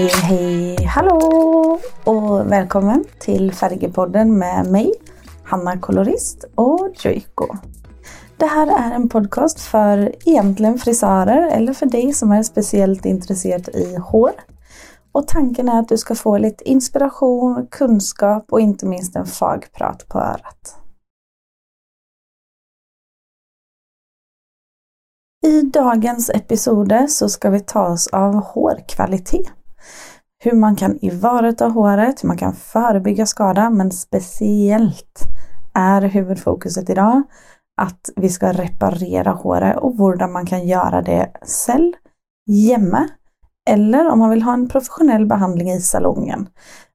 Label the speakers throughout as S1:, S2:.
S1: Hej hej hallå och välkommen till Färgepodden med mig Hanna Kolorist och Joiko. Det här är en podcast för egentligen frisörer eller för dig som är speciellt intresserad i hår. Och tanken är att du ska få lite inspiration, kunskap och inte minst en fagprat på örat. I dagens episode så ska vi ta oss av hårkvalitet. Hur man kan ivareta håret, hur man kan förebygga skada, men speciellt är huvudfokuset idag att vi ska reparera håret och hur man kan göra det själv, hemma eller om man vill ha en professionell behandling i salongen.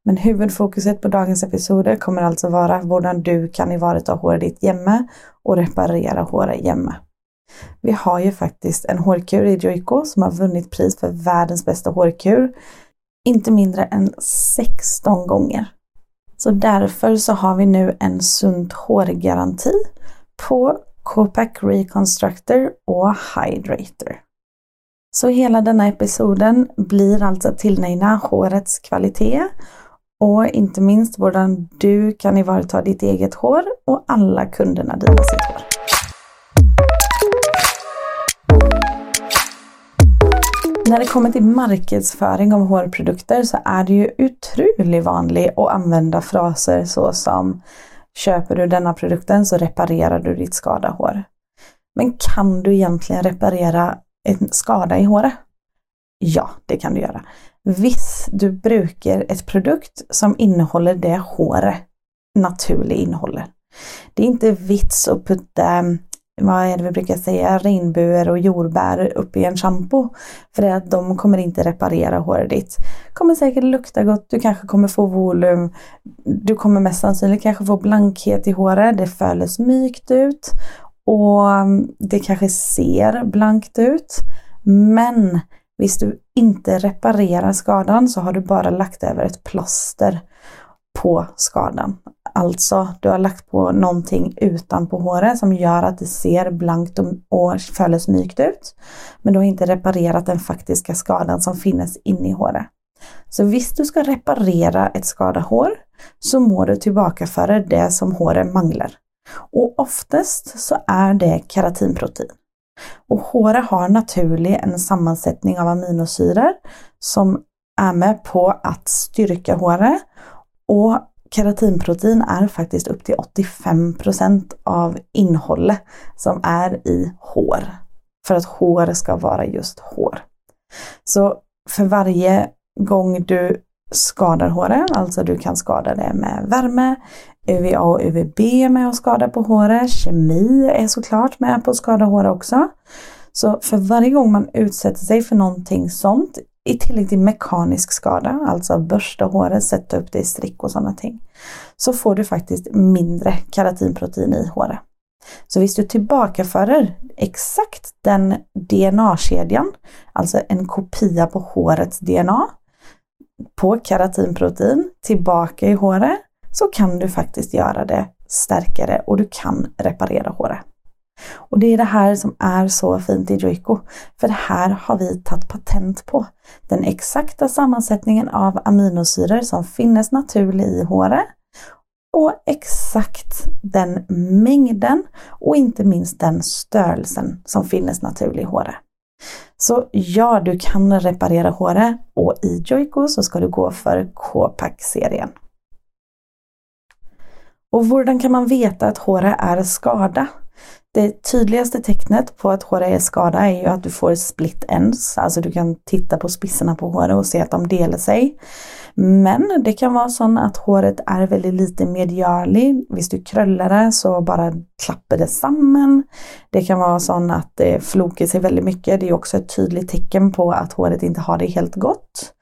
S1: Men huvudfokuset på dagens episode kommer alltså vara hur du kan ivareta håret ditt hemma och reparera håret hemma. Vi har ju faktiskt en hårkur i Joico som har vunnit pris för världens bästa hårkur inte mindre än 16 gånger. Så därför så har vi nu en sunt hårgaranti på Copac Reconstructor och Hydrator. Så hela denna episoden blir alltså tillnägna hårets kvalitet och inte minst hur du kan ivareta ditt eget hår och alla kunderna dina sitt hår. När det kommer till marknadsföring av hårprodukter så är det ju otroligt vanligt att använda fraser såsom Köper du denna produkten så reparerar du ditt skada hår. Men kan du egentligen reparera en skada i håret? Ja, det kan du göra. Visst, du brukar ett produkt som innehåller det håret naturligt innehåller. Det är inte vits att putta vad är det vi brukar säga, regnbuer och jordbär upp i en shampoo. För det är att de kommer inte reparera håret ditt. Kommer säkert lukta gott, du kanske kommer få volym, du kommer mest sannolikt kanske få blankhet i håret, det föles mjukt ut och mm, det kanske ser blankt ut. Men visst du inte reparerar skadan så har du bara lagt över ett plåster på skadan. Alltså, du har lagt på någonting utanpå håret som gör att det ser blankt och föles mjukt ut. Men du har inte reparerat den faktiska skadan som finns inne i håret. Så visst du ska reparera ett skadat hår så må du tillbakaföra det som håret manglar. Och oftast så är det keratinprotein. Och håret har naturligt en sammansättning av aminosyror som är med på att styrka håret och keratinprotein är faktiskt upp till 85% av innehållet som är i hår. För att hår ska vara just hår. Så för varje gång du skadar håret, alltså du kan skada det med värme, UVA och UVB är med och skada på håret, kemi är såklart med på att skada håret också. Så för varje gång man utsätter sig för någonting sånt i tillägg till mekanisk skada, alltså börsta håret, sätta upp det i strick och sådana ting, så får du faktiskt mindre keratinprotein i håret. Så visst du tillbakaförer exakt den DNA-kedjan, alltså en kopia på hårets DNA, på keratinprotein tillbaka i håret, så kan du faktiskt göra det starkare och du kan reparera håret. Och det är det här som är så fint i Joico. För det här har vi tagit patent på. Den exakta sammansättningen av aminosyror som finns naturligt i håret och exakt den mängden och inte minst den störelsen som finns naturligt i håret. Så ja, du kan reparera håret och i Joico så ska du gå för K-pack-serien. Och hur kan man veta att håret är skadat? Det tydligaste tecknet på att håret är skada är ju att du får split ends, alltså du kan titta på spissarna på håret och se att de delar sig. Men det kan vara så att håret är väldigt lite medialig. Visst du krullar det så bara klappar det samman. Det kan vara så att eh, det flokar sig väldigt mycket. Det är också ett tydligt tecken på att håret inte har det helt gott.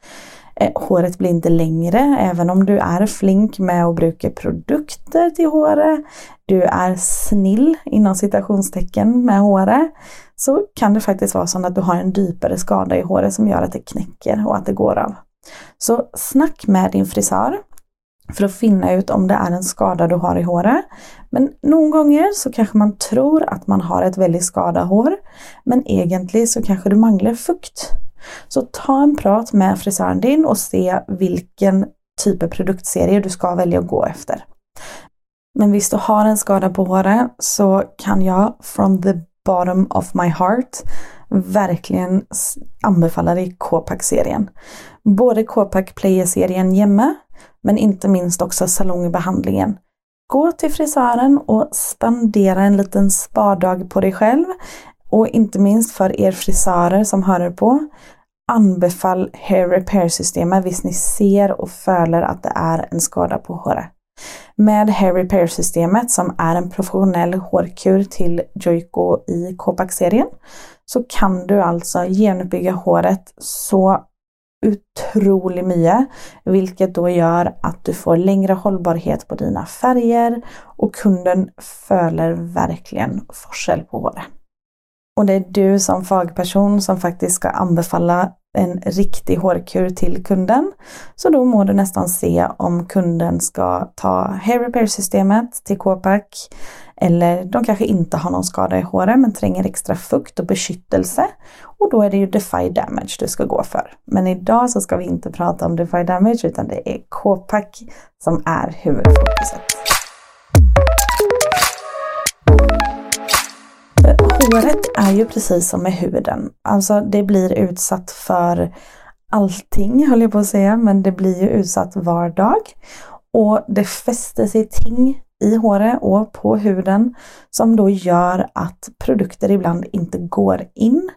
S1: Eh, håret blir inte längre, även om du är flink med att bruka produkter till håret. Du är snill inom citationstecken med håret. Så kan det faktiskt vara så att du har en djupare skada i håret som gör att det knäcker och att det går av. Så snack med din frisör för att finna ut om det är en skada du har i håret. Men någon gånger så kanske man tror att man har ett väldigt skadat hår. Men egentligen så kanske du manglar fukt. Så ta en prat med frisören din och se vilken typ av produktserie du ska välja att gå efter. Men visst du har en skada på håret så kan jag from the bottom of my heart verkligen anbefalla dig K-Pack-serien. Både K-Pack Player-serien Jemme men inte minst också salongbehandlingen. Gå till frisören och spendera en liten spardag på dig själv. Och inte minst för er frisörer som hör på. Anbefall hair repair-systemet visst ni ser och följer att det är en skada på håret. Med hair repair-systemet som är en professionell hårkur till Joico i Copac-serien så kan du alltså genuppbygga håret så otroligt mycket, vilket då gör att du får längre hållbarhet på dina färger och kunden följer verkligen forskel på håret. Och det är du som fagperson som faktiskt ska anbefalla en riktig hårkur till kunden. Så då må du nästan se om kunden ska ta hair repair systemet till K-pack eller de kanske inte har någon skada i håret men tränger extra fukt och beskyttelse. Och då är det ju Defy Damage du ska gå för. Men idag så ska vi inte prata om Defy Damage utan det är K-pack som är huvudfokuset. Håret är ju precis som med huden. Alltså det blir utsatt för allting höll jag på att säga, men det blir ju utsatt var dag. Och det fäster sig ting i håret och på huden som då gör att produkter ibland inte går in.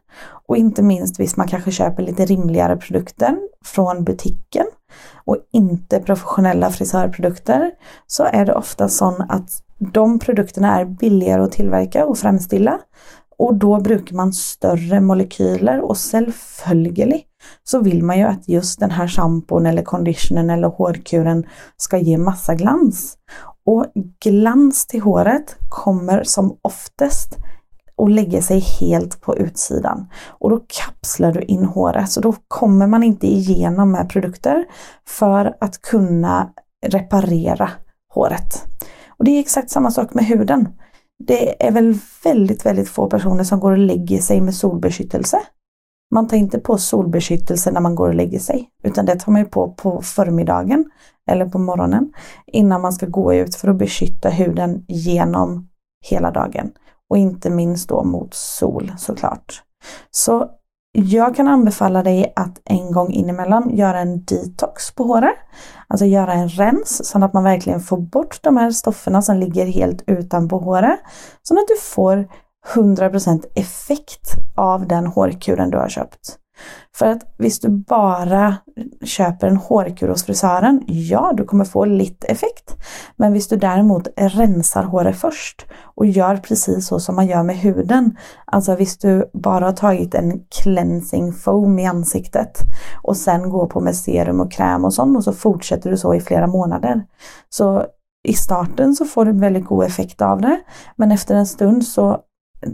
S1: Och inte minst visst man kanske köper lite rimligare produkter från butiken och inte professionella frisörprodukter så är det ofta så att de produkterna är billigare att tillverka och framställa och då brukar man större molekyler och självföljeligt så vill man ju att just den här schampon eller conditionen eller hårkuren ska ge massa glans. Och glans till håret kommer som oftast och lägga sig helt på utsidan. Och då kapslar du in håret så då kommer man inte igenom med produkter för att kunna reparera håret. Och det är exakt samma sak med huden. Det är väl väldigt, väldigt få personer som går och lägger sig med solbeskyttelse. Man tar inte på solbeskyttelse när man går och lägger sig, utan det tar man ju på på förmiddagen eller på morgonen innan man ska gå ut för att beskytta huden genom hela dagen. Och inte minst då mot sol såklart. Så jag kan anbefalla dig att en gång inemellan göra en detox på håret. Alltså göra en rens så att man verkligen får bort de här stofferna som ligger helt utanpå håret. Så att du får 100% effekt av den hårkuren du har köpt. För att visst du bara köper en hårkur hos frisören, ja du kommer få lite effekt. Men visst du däremot rensar håret först och gör precis så som man gör med huden. Alltså visst du bara har tagit en cleansing foam i ansiktet och sen går på med serum och kräm och sånt och så fortsätter du så i flera månader. Så i starten så får du väldigt god effekt av det. Men efter en stund så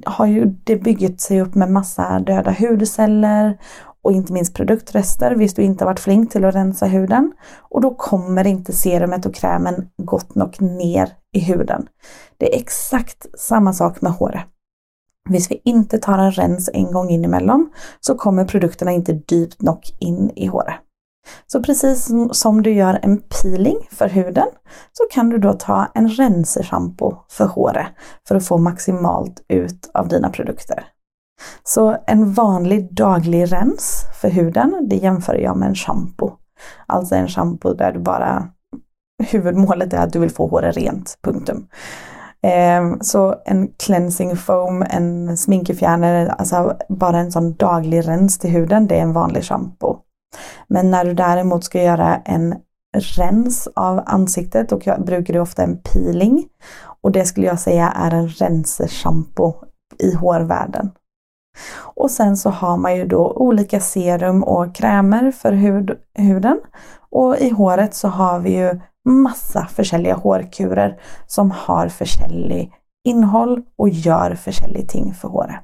S1: har ju det byggt sig upp med massa döda hudceller och inte minst produktrester visst du inte varit flink till att rensa huden. Och då kommer inte serumet och krämen gott nog ner i huden. Det är exakt samma sak med håret. Visst vi inte tar en rens en gång in emellan så kommer produkterna inte djupt nog in i håret. Så precis som du gör en peeling för huden så kan du då ta en renserschampo för håret för att få maximalt ut av dina produkter. Så en vanlig daglig rens för huden, det jämför jag med en shampoo. Alltså en shampoo där du bara huvudmålet är att du vill få håret rent, punktum. Ehm, så en cleansing foam, en sminkefjärnare, alltså bara en sån daglig rens till huden, det är en vanlig shampoo. Men när du däremot ska göra en rens av ansiktet, då brukar du ofta en peeling. Och det skulle jag säga är en renserschampo i hårvärlden. Och sen så har man ju då olika serum och krämer för hud, huden. Och i håret så har vi ju massa försäljliga hårkurer som har försäljlig innehåll och gör försäljlig ting för håret.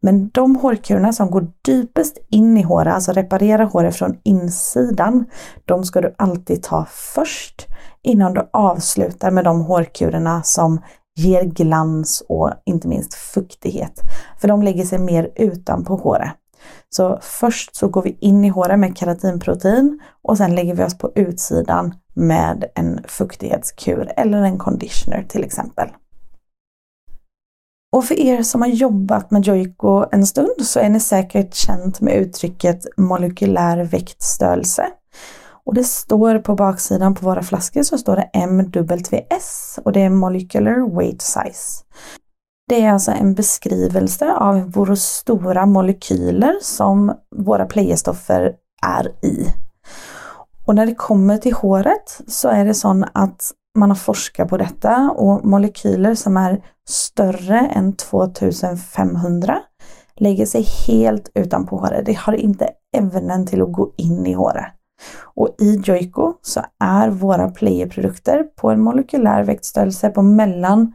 S1: Men de hårkurerna som går djupast in i håret, alltså reparerar håret från insidan, de ska du alltid ta först innan du avslutar med de hårkurerna som ger glans och inte minst fuktighet. För de lägger sig mer utanpå håret. Så först så går vi in i håret med keratinprotein och sen lägger vi oss på utsidan med en fuktighetskur eller en conditioner till exempel. Och för er som har jobbat med Joico en stund så är ni säkert känt med uttrycket molekylär väktstörelse. Och det står på baksidan på våra flaskor så står det MWS och det är Molecular Weight Size. Det är alltså en beskrivelse av våra stora molekyler som våra playerstoffer är i. Och när det kommer till håret så är det så att man har forskat på detta och molekyler som är större än 2500 lägger sig helt utanpå håret. Det har inte ämnen till att gå in i håret. Och i Joico så är våra playerprodukter på en molekylär växtstörelse på mellan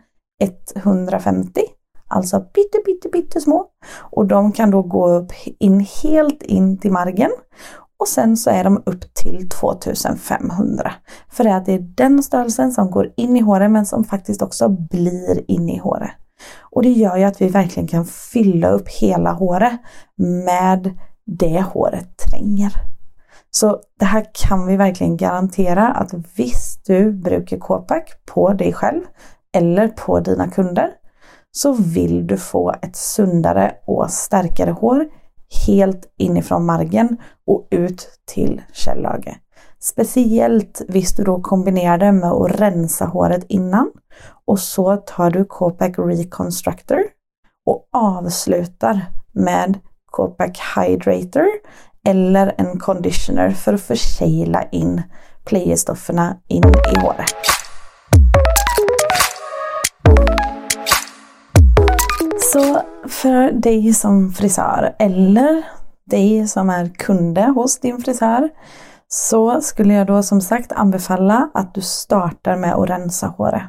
S1: 150, alltså pytte, pytte, pytte små. Och de kan då gå upp in helt in till margen och sen så är de upp till 2500. För att det är den störelsen som går in i håret men som faktiskt också blir in i håret. Och det gör ju att vi verkligen kan fylla upp hela håret med det håret tränger. Så det här kan vi verkligen garantera att visst du brukar K-pack på dig själv eller på dina kunder så vill du få ett sundare och starkare hår helt inifrån margen och ut till källage. Speciellt visst du då kombinerar det med att rensa håret innan och så tar du Copac Reconstructor och avslutar med Copac Hydrator eller en conditioner för att förkila in playerstofferna in i håret. Så för dig som frisör eller dig som är kunde hos din frisör så skulle jag då som sagt anbefalla att du startar med att rensa håret.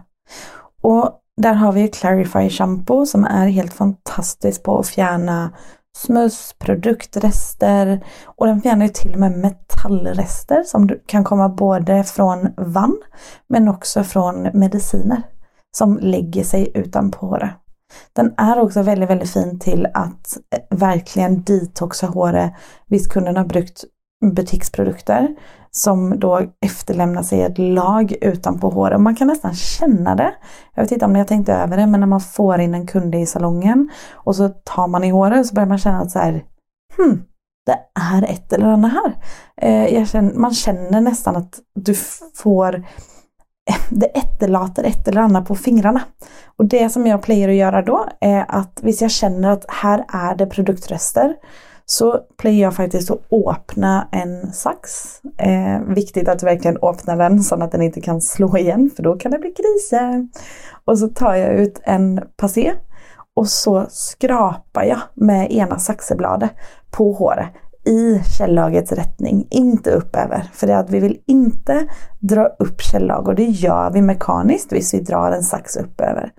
S1: Och där har vi Clarify Shampoo som är helt fantastiskt på att fjärna smuts, produktrester och den fjärnar ju till och med metallrester som kan komma både från vann men också från mediciner som lägger sig utanpå håret. Den är också väldigt, väldigt fin till att eh, verkligen detoxa håret. Visst kunden har brukt butiksprodukter som då efterlämnar sig ett lag utanpå håret. Man kan nästan känna det. Jag vet inte om ni har tänkt över det men när man får in en kund i salongen och så tar man i håret så börjar man känna att så här, hmm, det är ett eller annat här. Eh, känner, man känner nästan att du får det efterlater ett eller annat på fingrarna. Och det som jag plejer att göra då är att visst jag känner att här är det produktrester så plöjer jag faktiskt att öppna en sax. Eh, viktigt att verkligen öppna den så att den inte kan slå igen för då kan det bli kriser. Och så tar jag ut en passé och så skrapar jag med ena saxebladet på håret i källagets rättning, inte uppöver. För det är att vi vill inte dra upp källag och det gör vi mekaniskt Visst vi drar en sax uppöver.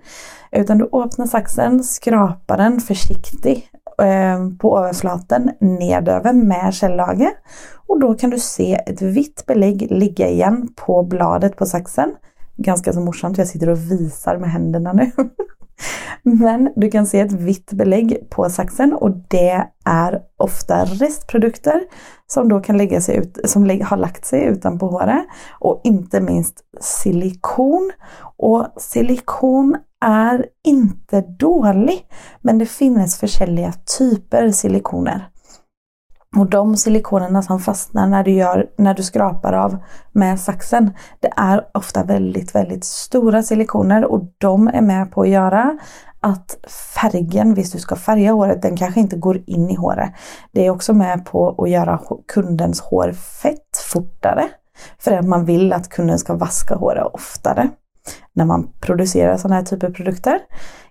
S1: Utan du öppnar saxen, skrapar den försiktigt Eh, på överflaten nedöver med källlager. och då kan du se ett vitt belägg ligga igen på bladet på saxen. Ganska så morsamt, jag sitter och visar med händerna nu. Men du kan se ett vitt belägg på saxen och det är ofta restprodukter som då kan lägga sig ut, som har lagt sig utanpå håret och inte minst silikon. Och silikon är inte dålig, men det finns försäljliga typer silikoner. Och de silikonerna som fastnar när du, gör, när du skrapar av med saxen, det är ofta väldigt, väldigt stora silikoner och de är med på att göra att färgen, visst du ska färga håret, den kanske inte går in i håret. Det är också med på att göra kundens hår fett fortare. För att man vill att kunden ska vaska håret oftare när man producerar sådana här typer av produkter.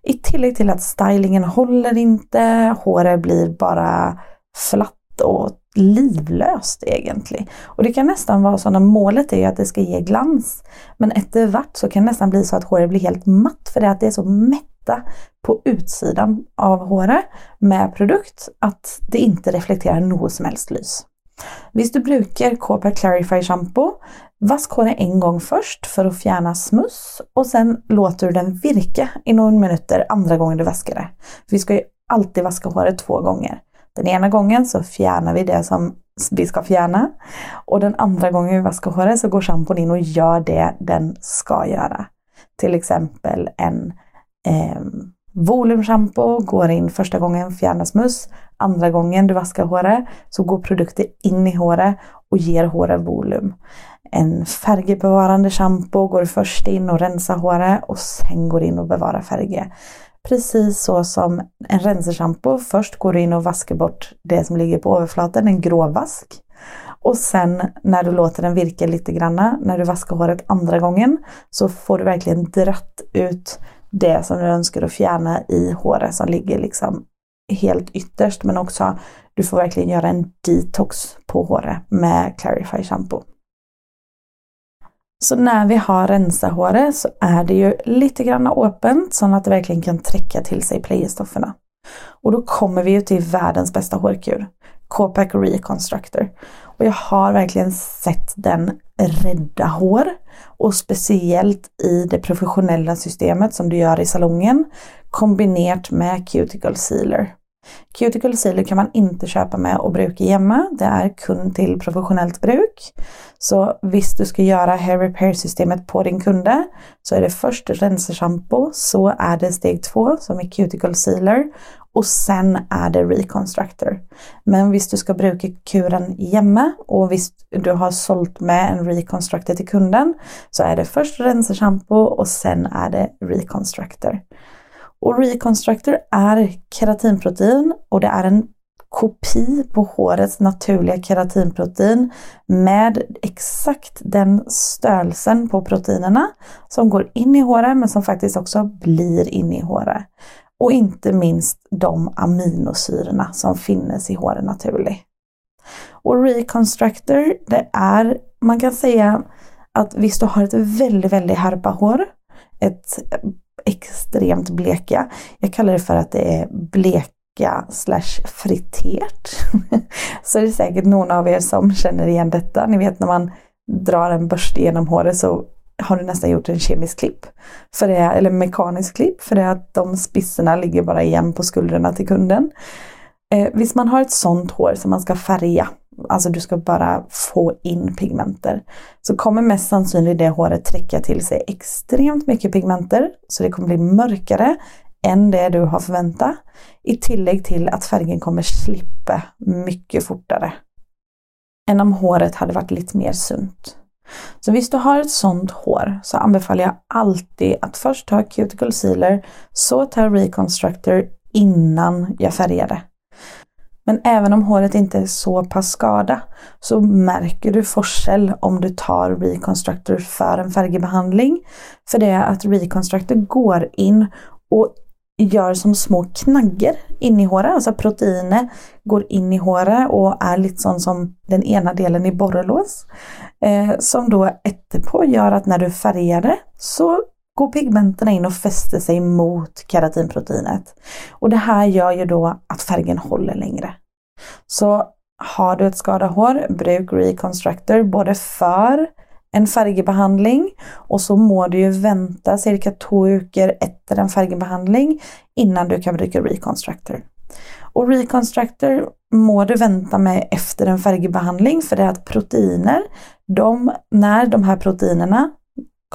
S1: I tillägg till att stylingen håller inte, håret blir bara flatt och livlöst egentligen. Och det kan nästan vara så när målet är att det ska ge glans. Men efter vart så kan det nästan bli så att håret blir helt matt för det att det är så mätta på utsidan av håret med produkt att det inte reflekterar något som helst lys. Visst du brukar KP Clarify Shampoo, vask håret en gång först för att fjärna smuts och sen låter du den virka i några minuter andra gången du vaskar det. Vi ska ju alltid vaska håret två gånger. Den ena gången så fjärnar vi det som vi ska fjärna och den andra gången vi vaskar håret så går schampon in och gör det den ska göra. Till exempel en eh, volumschampo går in första gången fjärnas smuts, andra gången du vaskar håret så går produkter in i håret och ger håret volym. En färgbevarande shampoo går först in och rensar håret och sen går in och bevarar färger. Precis så som en renserschampo först går in och vaskar bort det som ligger på överflaten, en gråvask. Och sen när du låter den virka lite granna, när du vaskar håret andra gången, så får du verkligen dratt ut det som du önskar att fjärna i håret som ligger liksom helt ytterst. Men också, du får verkligen göra en detox på håret med Clarify shampoo. Så när vi har rensat håret så är det ju lite grann öppet så att det verkligen kan träcka till sig playerstofferna. Och då kommer vi ju till världens bästa hårkur, Copac Reconstructor. Och jag har verkligen sett den rädda hår och speciellt i det professionella systemet som du gör i salongen kombinerat med Cuticle Sealer. Cuticle Sealer kan man inte köpa med och bruka hemma. Det är kund till professionellt bruk. Så visst du ska göra hair repair systemet på din kunde så är det först renserschampo, så är det steg två som är Cuticle Sealer och sen är det Reconstructor. Men visst du ska bruka kuren hemma och visst du har sålt med en Reconstructor till kunden så är det först renserschampo och sen är det Reconstructor. Och Reconstructor är keratinprotein och det är en kopi på hårets naturliga keratinprotein med exakt den stölsen på proteinerna som går in i håret men som faktiskt också blir inne i håret. Och inte minst de aminosyrorna som finns i håret naturligt. Och Reconstructor, det är, man kan säga att visst du har ett väldigt, väldigt harpa hår, ett extremt bleka. Jag kallar det för att det är bleka slash fritert. så är det säkert någon av er som känner igen detta. Ni vet när man drar en börst genom håret så har du nästan gjort en kemisk klipp. För det, eller mekanisk klipp för det att de spisserna ligger bara igen på skulderna till kunden. Eh, visst man har ett sånt hår som man ska färga alltså du ska bara få in pigmenter, så kommer mest sannolikt det håret träcka till sig extremt mycket pigmenter, så det kommer bli mörkare än det du har förväntat. I tillägg till att färgen kommer slippa mycket fortare än om håret hade varit lite mer sunt. Så visst du har ett sånt hår så anbefaller jag alltid att först ta cuticle sealer, så ta reconstructor innan jag färgar det. Men även om håret inte är så pass skada så märker du forskel om du tar Reconstructor för en färgbehandling. För det är att Reconstructor går in och gör som små knaggar in i håret, alltså proteiner går in i håret och är lite sån som den ena delen i borrelås. Eh, som då efterpå gör att när du färgar det så går pigmenterna in och fäster sig mot keratinproteinet. Och det här gör ju då att färgen håller längre. Så har du ett skadat hår, bruk Reconstructor både för en färgbehandling och så må du ju vänta cirka två veckor efter en färgbehandling innan du kan bruka Reconstructor. Och Reconstructor må du vänta med efter en färgbehandling för det är att proteiner, de, när de här proteinerna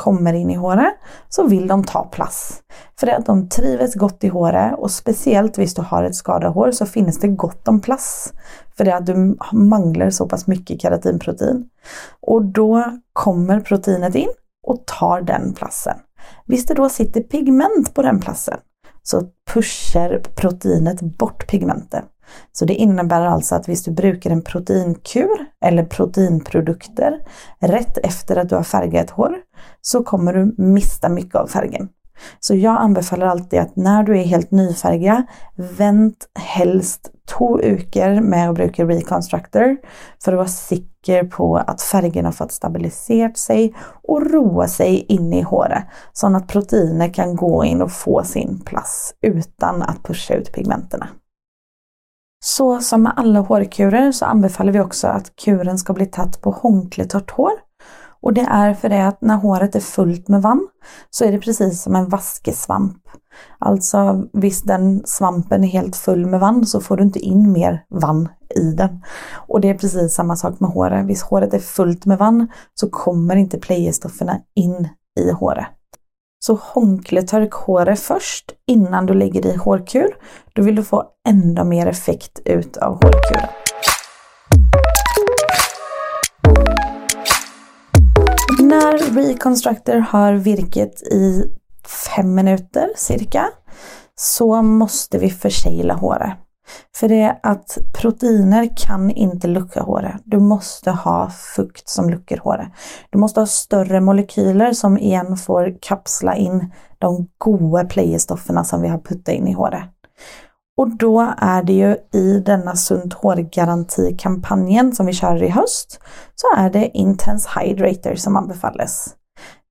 S1: kommer in i håret så vill de ta plats. För att de trivs gott i håret och speciellt om du har ett skadat hår så finns det gott om plats. För det att du manglar så pass mycket keratinprotein. Och då kommer proteinet in och tar den platsen. Visst det då sitter pigment på den platsen så pushar proteinet bort pigmentet. Så det innebär alltså att visst du brukar en proteinkur eller proteinprodukter rätt efter att du har färgat hår så kommer du mista mycket av färgen. Så jag anbefaller alltid att när du är helt nyfärgad, vänt helst två veckor med att bruka Reconstructor för att vara säker på att färgen har fått stabiliserat sig och roa sig in i håret så att proteiner kan gå in och få sin plats utan att pusha ut pigmenterna. Så som med alla hårkurer så anbefaller vi också att kuren ska bli tatt på hånkletört hår Och det är för det att när håret är fullt med vann så är det precis som en vaskesvamp. Alltså visst den svampen är helt full med vann så får du inte in mer vann i den. Och det är precis samma sak med håret. Visst håret är fullt med vann så kommer inte playerstofferna in i håret. Så hånkletörk håret först innan du lägger i hårkur. Då vill du få ännu mer effekt ut av hårkuren. När Reconstructor har virket i fem minuter cirka så måste vi försegla håret. För det är att proteiner kan inte lucka håret. Du måste ha fukt som luckar håret. Du måste ha större molekyler som igen får kapsla in de goda playerstofferna som vi har puttat in i håret. Och då är det ju i denna Sunt hårgaranti-kampanjen som vi kör i höst så är det Intense Hydrator som anbefalles.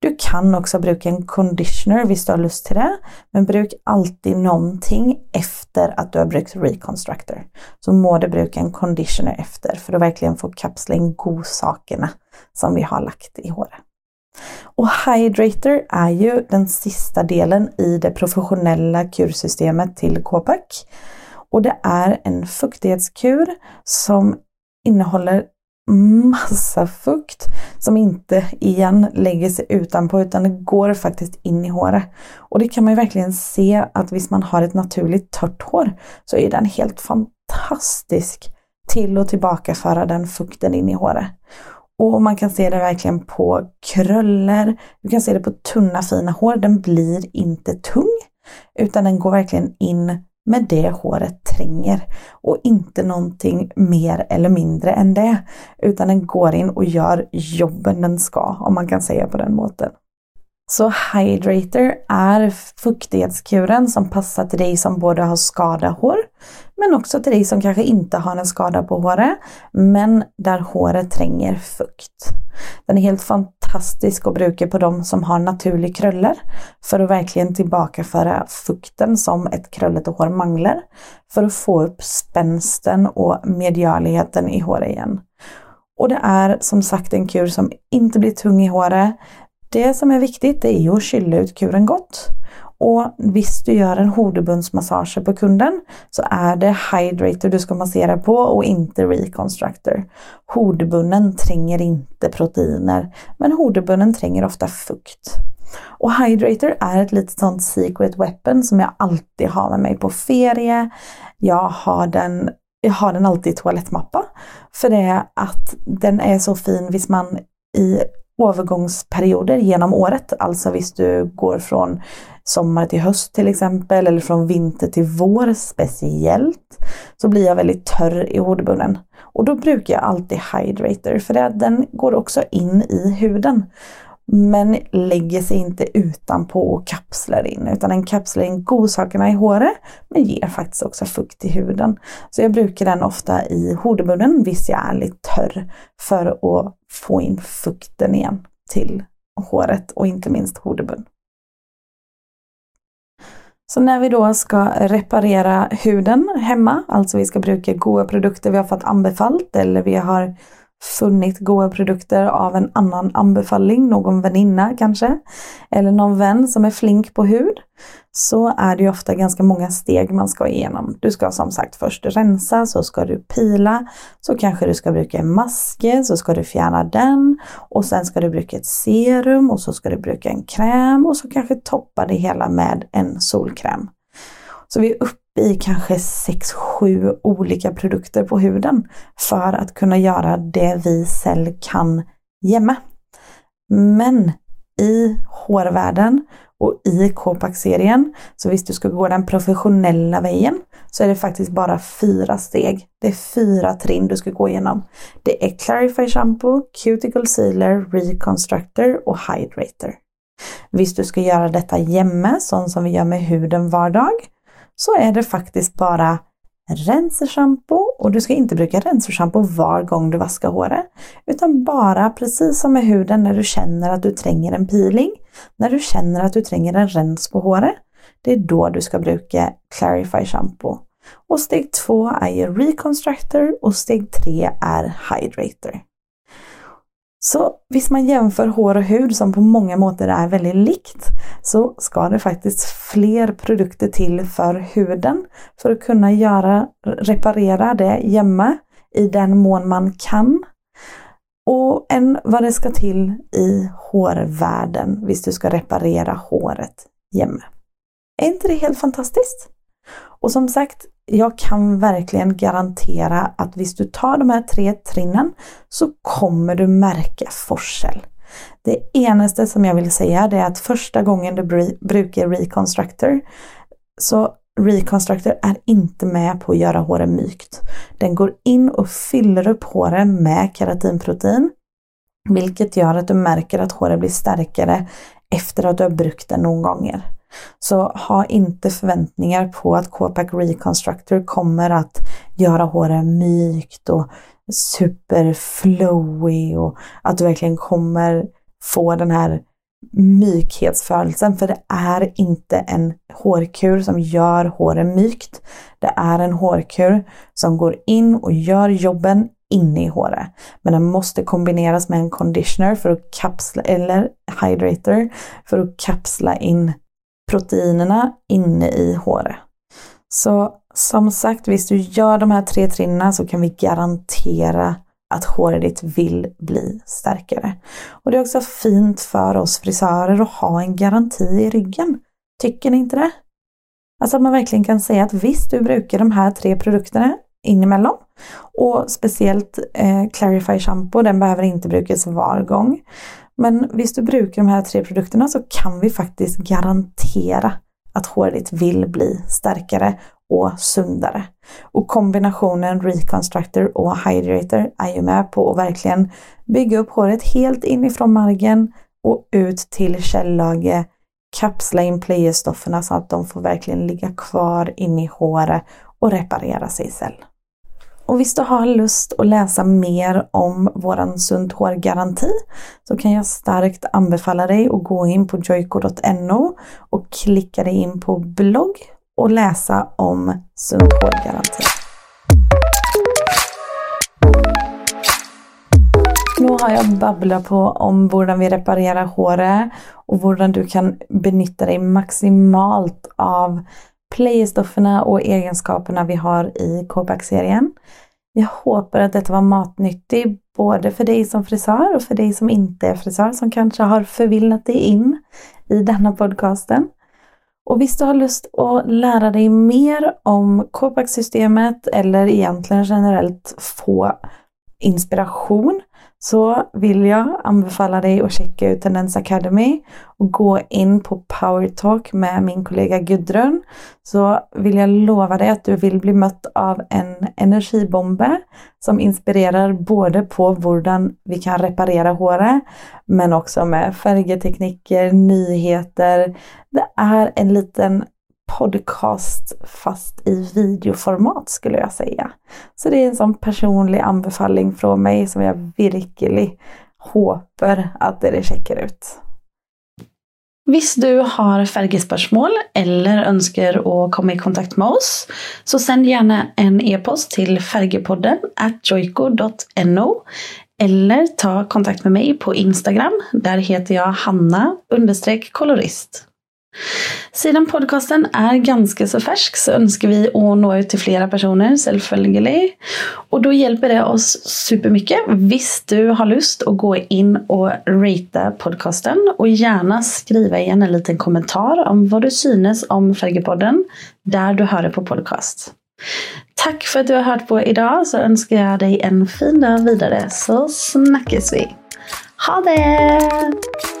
S1: Du kan också bruka en conditioner visst du har lust till det, men bruk alltid någonting efter att du har brukt Reconstructor. Så må du bruka en conditioner efter för att verkligen få kapsla in godsakerna som vi har lagt i håret. Och Hydrator är ju den sista delen i det professionella kursystemet till Copac. Och det är en fuktighetskur som innehåller massa fukt som inte igen lägger sig utanpå utan det går faktiskt in i håret. Och det kan man ju verkligen se att visst man har ett naturligt torrt hår så är den helt fantastisk till att tillbakaföra den fukten in i håret. Och man kan se det verkligen på kröller, du kan se det på tunna fina hår, den blir inte tung utan den går verkligen in med det håret tränger och inte någonting mer eller mindre än det. Utan den går in och gör jobben den ska, om man kan säga på den måten. Så Hydrator är fuktighetskuren som passar till dig som både har skadat hår men också till dig som kanske inte har en skada på håret men där håret tränger fukt. Den är helt fantastisk att bruka på de som har naturlig kröller för att verkligen tillbakaföra fukten som ett krullet hår manglar för att få upp spänsten och medialigheten i håret igen. Och det är som sagt en kur som inte blir tung i håret. Det som är viktigt det är att kyla ut kuren gott. Och visst du gör en hodebundsmassage på kunden så är det Hydrator du ska massera på och inte Reconstructor. Hodebunnen tränger inte proteiner men hodebunnen tränger ofta fukt. Och Hydrator är ett litet sånt secret weapon som jag alltid har med mig på ferie. Jag har den, jag har den alltid i toalettmappa. För det är att den är så fin visst man i övergångsperioder genom året. Alltså visst du går från sommar till höst till exempel eller från vinter till vår speciellt så blir jag väldigt törr i hudbunnen. Och då brukar jag alltid hydrator för den går också in i huden. Men lägger sig inte utanpå och kapslar in utan den kapslar in godsakerna i håret men ger faktiskt också fukt i huden. Så jag brukar den ofta i hudbunnen visst jag är lite törr för att få in fukten igen till håret och inte minst hudbunn. Så när vi då ska reparera huden hemma, alltså vi ska bruka goda produkter vi har fått anbefallt eller vi har funnit goda produkter av en annan anbefaling, någon väninna kanske, eller någon vän som är flink på hud, så är det ju ofta ganska många steg man ska igenom. Du ska som sagt först rensa, så ska du pila, så kanske du ska bruka en maske, så ska du fjärna den och sen ska du bruka ett serum och så ska du bruka en kräm och så kanske toppa det hela med en solkräm. Så vi är uppe i kanske 6-7 olika produkter på huden för att kunna göra det vi cell kan jämma. Men i hårvärlden och i Copac-serien, så visst du ska gå den professionella vägen, så är det faktiskt bara fyra steg. Det är fyra trim du ska gå igenom. Det är Clarify Shampoo, Cuticle Sealer, Reconstructor och Hydrator. Visst du ska göra detta jämme, sånt som vi gör med huden var dag, så är det faktiskt bara renserschampo och du ska inte bruka renserschampo var gång du vaskar håret. Utan bara precis som med huden när du känner att du tränger en peeling, när du känner att du tränger en rens på håret. Det är då du ska bruka Clarify shampoo. Och steg två är ju Reconstructor och steg tre är Hydrator. Så visst man jämför hår och hud som på många måter är väldigt likt så ska det faktiskt fler produkter till för huden för att kunna göra, reparera det hemma i den mån man kan. Och än vad det ska till i hårvärlden visst du ska reparera håret hemma. Är inte det helt fantastiskt? Och som sagt, jag kan verkligen garantera att visst du tar de här tre trinnen så kommer du märka forskel. Det enaste som jag vill säga det är att första gången du brukar Reconstructor så Reconstructor är inte med på att göra håret mjukt. Den går in och fyller upp håret med keratinprotein vilket gör att du märker att håret blir starkare efter att du har brukt den några gånger. Så ha inte förväntningar på att Copac Reconstructor kommer att göra håret mjukt och superflowy och att du verkligen kommer få den här mjukhetsfödelsen för det är inte en hårkur som gör håret mjukt. Det är en hårkur som går in och gör jobben inne i håret. Men den måste kombineras med en conditioner för att kapsla, eller hydrator, för att kapsla in proteinerna inne i håret. Så som sagt, visst du gör de här tre trinnen så kan vi garantera att håret ditt vill bli starkare. Och det är också fint för oss frisörer att ha en garanti i ryggen. Tycker ni inte det? Alltså att man verkligen kan säga att visst, du brukar de här tre produkterna inemellan. Och speciellt eh, Clarify Shampoo, den behöver inte brukas var gång. Men visst du brukar de här tre produkterna så kan vi faktiskt garantera att håret ditt vill bli starkare och sundare. Och kombinationen Reconstructor och Hydrator är ju med på att verkligen bygga upp håret helt inifrån margen och ut till källage, kapsla in playerstofferna så att de får verkligen ligga kvar inne i håret och reparera sig själv. Och visst du har lust att läsa mer om våran sunt hår-garanti så kan jag starkt anbefalla dig att gå in på joiko.no och klicka dig in på blogg och läsa om sunt hår-garanti. Nu har jag babblat på om hur vi reparerar håret och hur du kan benytta dig maximalt av playstofferna och egenskaperna vi har i Copac-serien. Jag hoppas att detta var matnyttigt både för dig som frisör och för dig som inte är frisör som kanske har förvillat dig in i denna podcasten. Och visst du har lust att lära dig mer om Copac-systemet eller egentligen generellt få inspiration så vill jag anbefalla dig att checka ut Tendens Academy och gå in på Power Talk med min kollega Gudrun. Så vill jag lova dig att du vill bli mött av en energibombe som inspirerar både på hur vi kan reparera håret men också med färgtekniker, nyheter. Det är en liten podcast fast i videoformat skulle jag säga. Så det är en sån personlig anbefaling från mig som jag verkligen hoppas att det checkar ut. Om du har färgspörsmål eller önskar att komma i kontakt med oss så sänd gärna en e-post till färgepodden at joico.no eller ta kontakt med mig på Instagram. Där heter jag Hanna kolorist. Sedan podcasten är ganska så färsk så önskar vi att nå ut till flera personer, selvfølgelig. Och då hjälper det oss supermycket. Visst du har lust att gå in och rata podcasten och gärna skriva igen en liten kommentar om vad du synes om Färgepodden där du hör det på podcast. Tack för att du har hört på idag så önskar jag dig en fin dag vidare så snackas vi. Ha det!